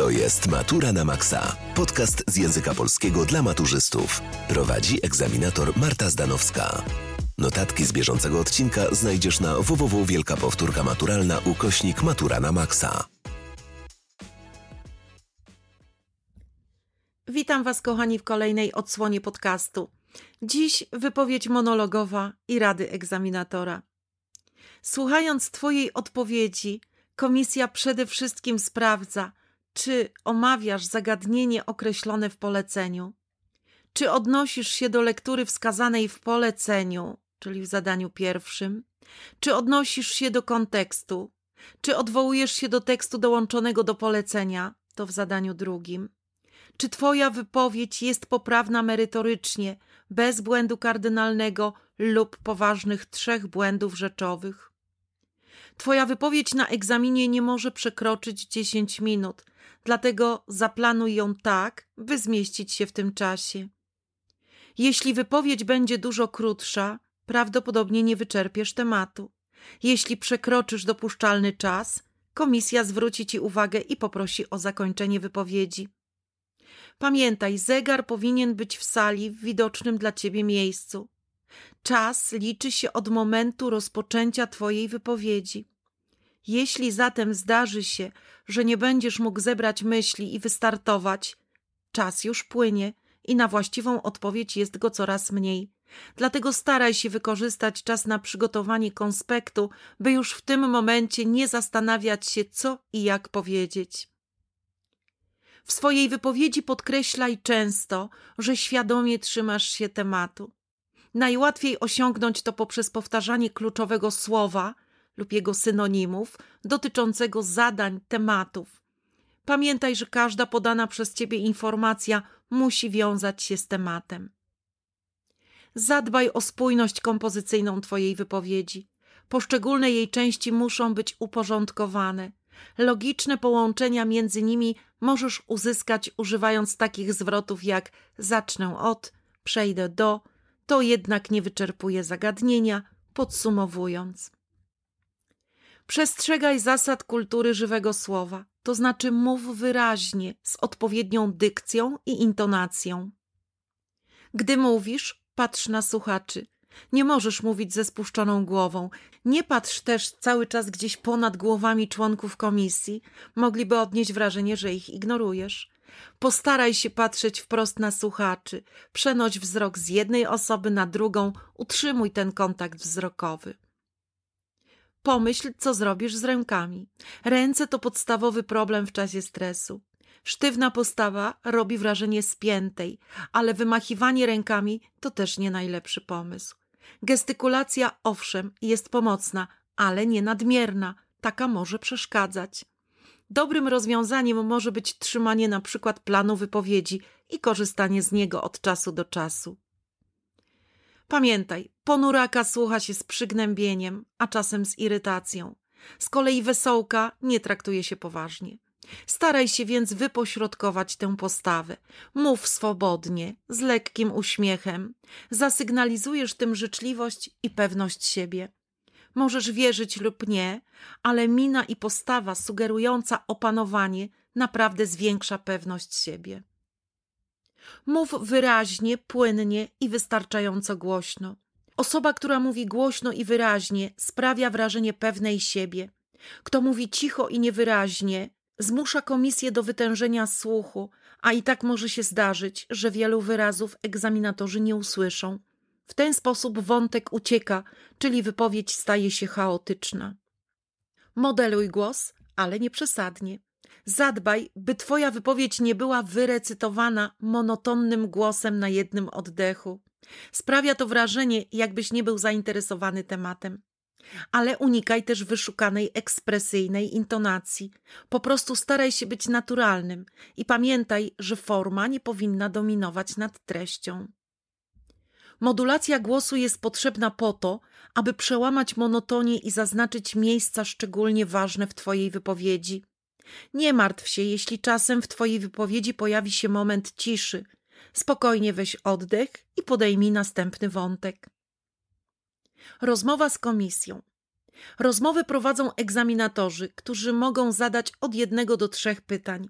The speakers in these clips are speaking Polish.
To jest Matura na Maxa. Podcast z języka polskiego dla maturzystów. Prowadzi egzaminator Marta Zdanowska. Notatki z bieżącego odcinka znajdziesz na www Wielka Powtórka Maturalna ukośnik Matura na Maxa. Witam Was, kochani, w kolejnej odsłonie podcastu. Dziś wypowiedź monologowa i rady egzaminatora. Słuchając Twojej odpowiedzi, komisja przede wszystkim sprawdza, czy omawiasz zagadnienie określone w poleceniu, czy odnosisz się do lektury wskazanej w poleceniu, czyli w zadaniu pierwszym, czy odnosisz się do kontekstu, czy odwołujesz się do tekstu dołączonego do polecenia, to w zadaniu drugim. Czy Twoja wypowiedź jest poprawna merytorycznie, bez błędu kardynalnego lub poważnych trzech błędów rzeczowych? Twoja wypowiedź na egzaminie nie może przekroczyć 10 minut, dlatego zaplanuj ją tak, by zmieścić się w tym czasie. Jeśli wypowiedź będzie dużo krótsza, prawdopodobnie nie wyczerpiesz tematu. Jeśli przekroczysz dopuszczalny czas, komisja zwróci ci uwagę i poprosi o zakończenie wypowiedzi. Pamiętaj, zegar powinien być w sali w widocznym dla ciebie miejscu. Czas liczy się od momentu rozpoczęcia twojej wypowiedzi. Jeśli zatem zdarzy się, że nie będziesz mógł zebrać myśli i wystartować, czas już płynie i na właściwą odpowiedź jest go coraz mniej. Dlatego staraj się wykorzystać czas na przygotowanie konspektu, by już w tym momencie nie zastanawiać się, co i jak powiedzieć. W swojej wypowiedzi podkreślaj często, że świadomie trzymasz się tematu. Najłatwiej osiągnąć to poprzez powtarzanie kluczowego słowa lub jego synonimów dotyczącego zadań, tematów. Pamiętaj, że każda podana przez ciebie informacja musi wiązać się z tematem. Zadbaj o spójność kompozycyjną Twojej wypowiedzi. Poszczególne jej części muszą być uporządkowane. Logiczne połączenia między nimi możesz uzyskać używając takich zwrotów jak zacznę od, przejdę do, to jednak nie wyczerpuje zagadnienia, podsumowując. Przestrzegaj zasad kultury żywego słowa, to znaczy mów wyraźnie, z odpowiednią dykcją i intonacją. Gdy mówisz, patrz na słuchaczy. Nie możesz mówić ze spuszczoną głową. Nie patrz też cały czas gdzieś ponad głowami członków komisji. Mogliby odnieść wrażenie, że ich ignorujesz. Postaraj się patrzeć wprost na słuchaczy. Przenoś wzrok z jednej osoby na drugą. Utrzymuj ten kontakt wzrokowy. Pomyśl, co zrobisz z rękami. Ręce to podstawowy problem w czasie stresu. Sztywna postawa robi wrażenie spiętej, ale wymachiwanie rękami to też nie najlepszy pomysł. Gestykulacja, owszem, jest pomocna, ale nie nadmierna. Taka może przeszkadzać. Dobrym rozwiązaniem może być trzymanie na przykład planu wypowiedzi i korzystanie z niego od czasu do czasu. Pamiętaj, ponuraka słucha się z przygnębieniem, a czasem z irytacją. Z kolei wesołka nie traktuje się poważnie. Staraj się więc wypośrodkować tę postawę. Mów swobodnie, z lekkim uśmiechem. Zasygnalizujesz tym życzliwość i pewność siebie. Możesz wierzyć lub nie, ale mina i postawa sugerująca opanowanie naprawdę zwiększa pewność siebie. Mów wyraźnie, płynnie i wystarczająco głośno. Osoba, która mówi głośno i wyraźnie, sprawia wrażenie pewnej siebie. Kto mówi cicho i niewyraźnie, zmusza komisję do wytężenia słuchu, a i tak może się zdarzyć, że wielu wyrazów egzaminatorzy nie usłyszą. W ten sposób wątek ucieka, czyli wypowiedź staje się chaotyczna. Modeluj głos, ale nie przesadnie. Zadbaj, by Twoja wypowiedź nie była wyrecytowana monotonnym głosem na jednym oddechu. Sprawia to wrażenie, jakbyś nie był zainteresowany tematem. Ale unikaj też wyszukanej ekspresyjnej intonacji. Po prostu staraj się być naturalnym i pamiętaj, że forma nie powinna dominować nad treścią. Modulacja głosu jest potrzebna po to, aby przełamać monotonię i zaznaczyć miejsca szczególnie ważne w Twojej wypowiedzi. Nie martw się, jeśli czasem w Twojej wypowiedzi pojawi się moment ciszy. Spokojnie weź oddech i podejmij następny wątek. Rozmowa z komisją. Rozmowy prowadzą egzaminatorzy, którzy mogą zadać od jednego do trzech pytań.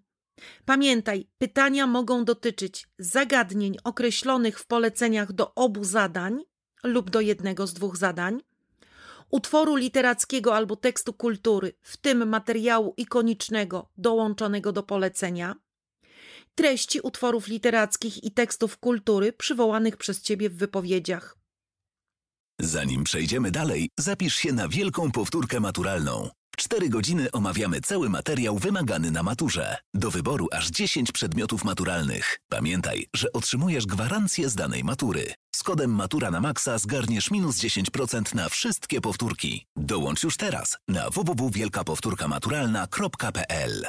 Pamiętaj, pytania mogą dotyczyć zagadnień określonych w poleceniach do obu zadań lub do jednego z dwóch zadań, utworu literackiego albo tekstu kultury, w tym materiału ikonicznego dołączonego do polecenia, treści utworów literackich i tekstów kultury przywołanych przez Ciebie w wypowiedziach. Zanim przejdziemy dalej, zapisz się na wielką powtórkę maturalną. W 4 godziny omawiamy cały materiał wymagany na maturze. Do wyboru aż 10 przedmiotów maturalnych. Pamiętaj, że otrzymujesz gwarancję z danej matury. Z kodem Matura na Maxa zgarniesz minus 10% na wszystkie powtórki. Dołącz już teraz na www.wielkapowtórkamaturalna.pl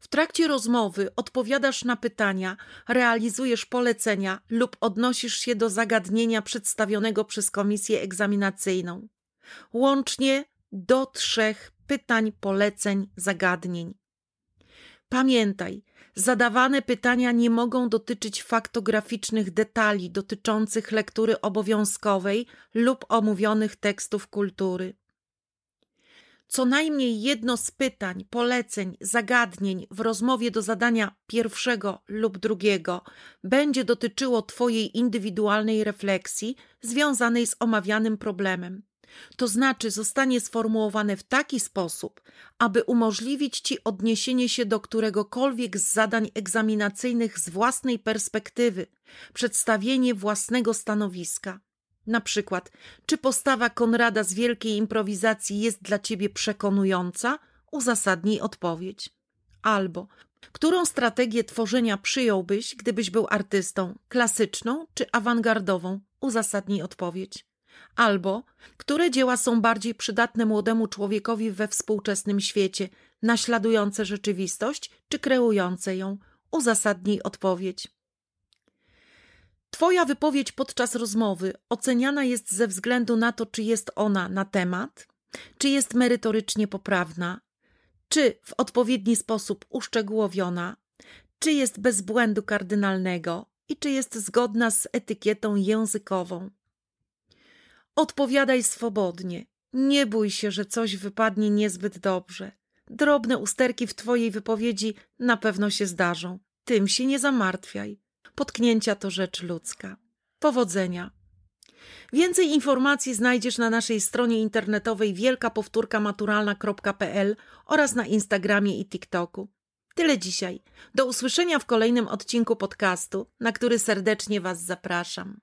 W trakcie rozmowy odpowiadasz na pytania, realizujesz polecenia lub odnosisz się do zagadnienia przedstawionego przez komisję egzaminacyjną. Łącznie do trzech pytań, poleceń, zagadnień. Pamiętaj, zadawane pytania nie mogą dotyczyć faktograficznych detali dotyczących lektury obowiązkowej lub omówionych tekstów kultury. Co najmniej jedno z pytań, poleceń, zagadnień w rozmowie do zadania pierwszego lub drugiego będzie dotyczyło Twojej indywidualnej refleksji związanej z omawianym problemem. To znaczy, zostanie sformułowane w taki sposób, aby umożliwić Ci odniesienie się do któregokolwiek z zadań egzaminacyjnych z własnej perspektywy, przedstawienie własnego stanowiska. Na przykład, czy postawa Konrada z wielkiej improwizacji jest dla Ciebie przekonująca? Uzasadnij odpowiedź. Albo, którą strategię tworzenia przyjąłbyś, gdybyś był artystą, klasyczną czy awangardową? Uzasadnij odpowiedź albo które dzieła są bardziej przydatne młodemu człowiekowi we współczesnym świecie, naśladujące rzeczywistość czy kreujące ją? Uzasadnij odpowiedź. Twoja wypowiedź podczas rozmowy oceniana jest ze względu na to, czy jest ona na temat, czy jest merytorycznie poprawna, czy w odpowiedni sposób uszczegółowiona, czy jest bez błędu kardynalnego i czy jest zgodna z etykietą językową. Odpowiadaj swobodnie. Nie bój się, że coś wypadnie niezbyt dobrze. Drobne usterki w twojej wypowiedzi na pewno się zdarzą. Tym się nie zamartwiaj. Potknięcia to rzecz ludzka. Powodzenia. Więcej informacji znajdziesz na naszej stronie internetowej wielkapowtórkamaturalna.pl oraz na Instagramie i TikToku. Tyle dzisiaj. Do usłyszenia w kolejnym odcinku podcastu, na który serdecznie Was zapraszam.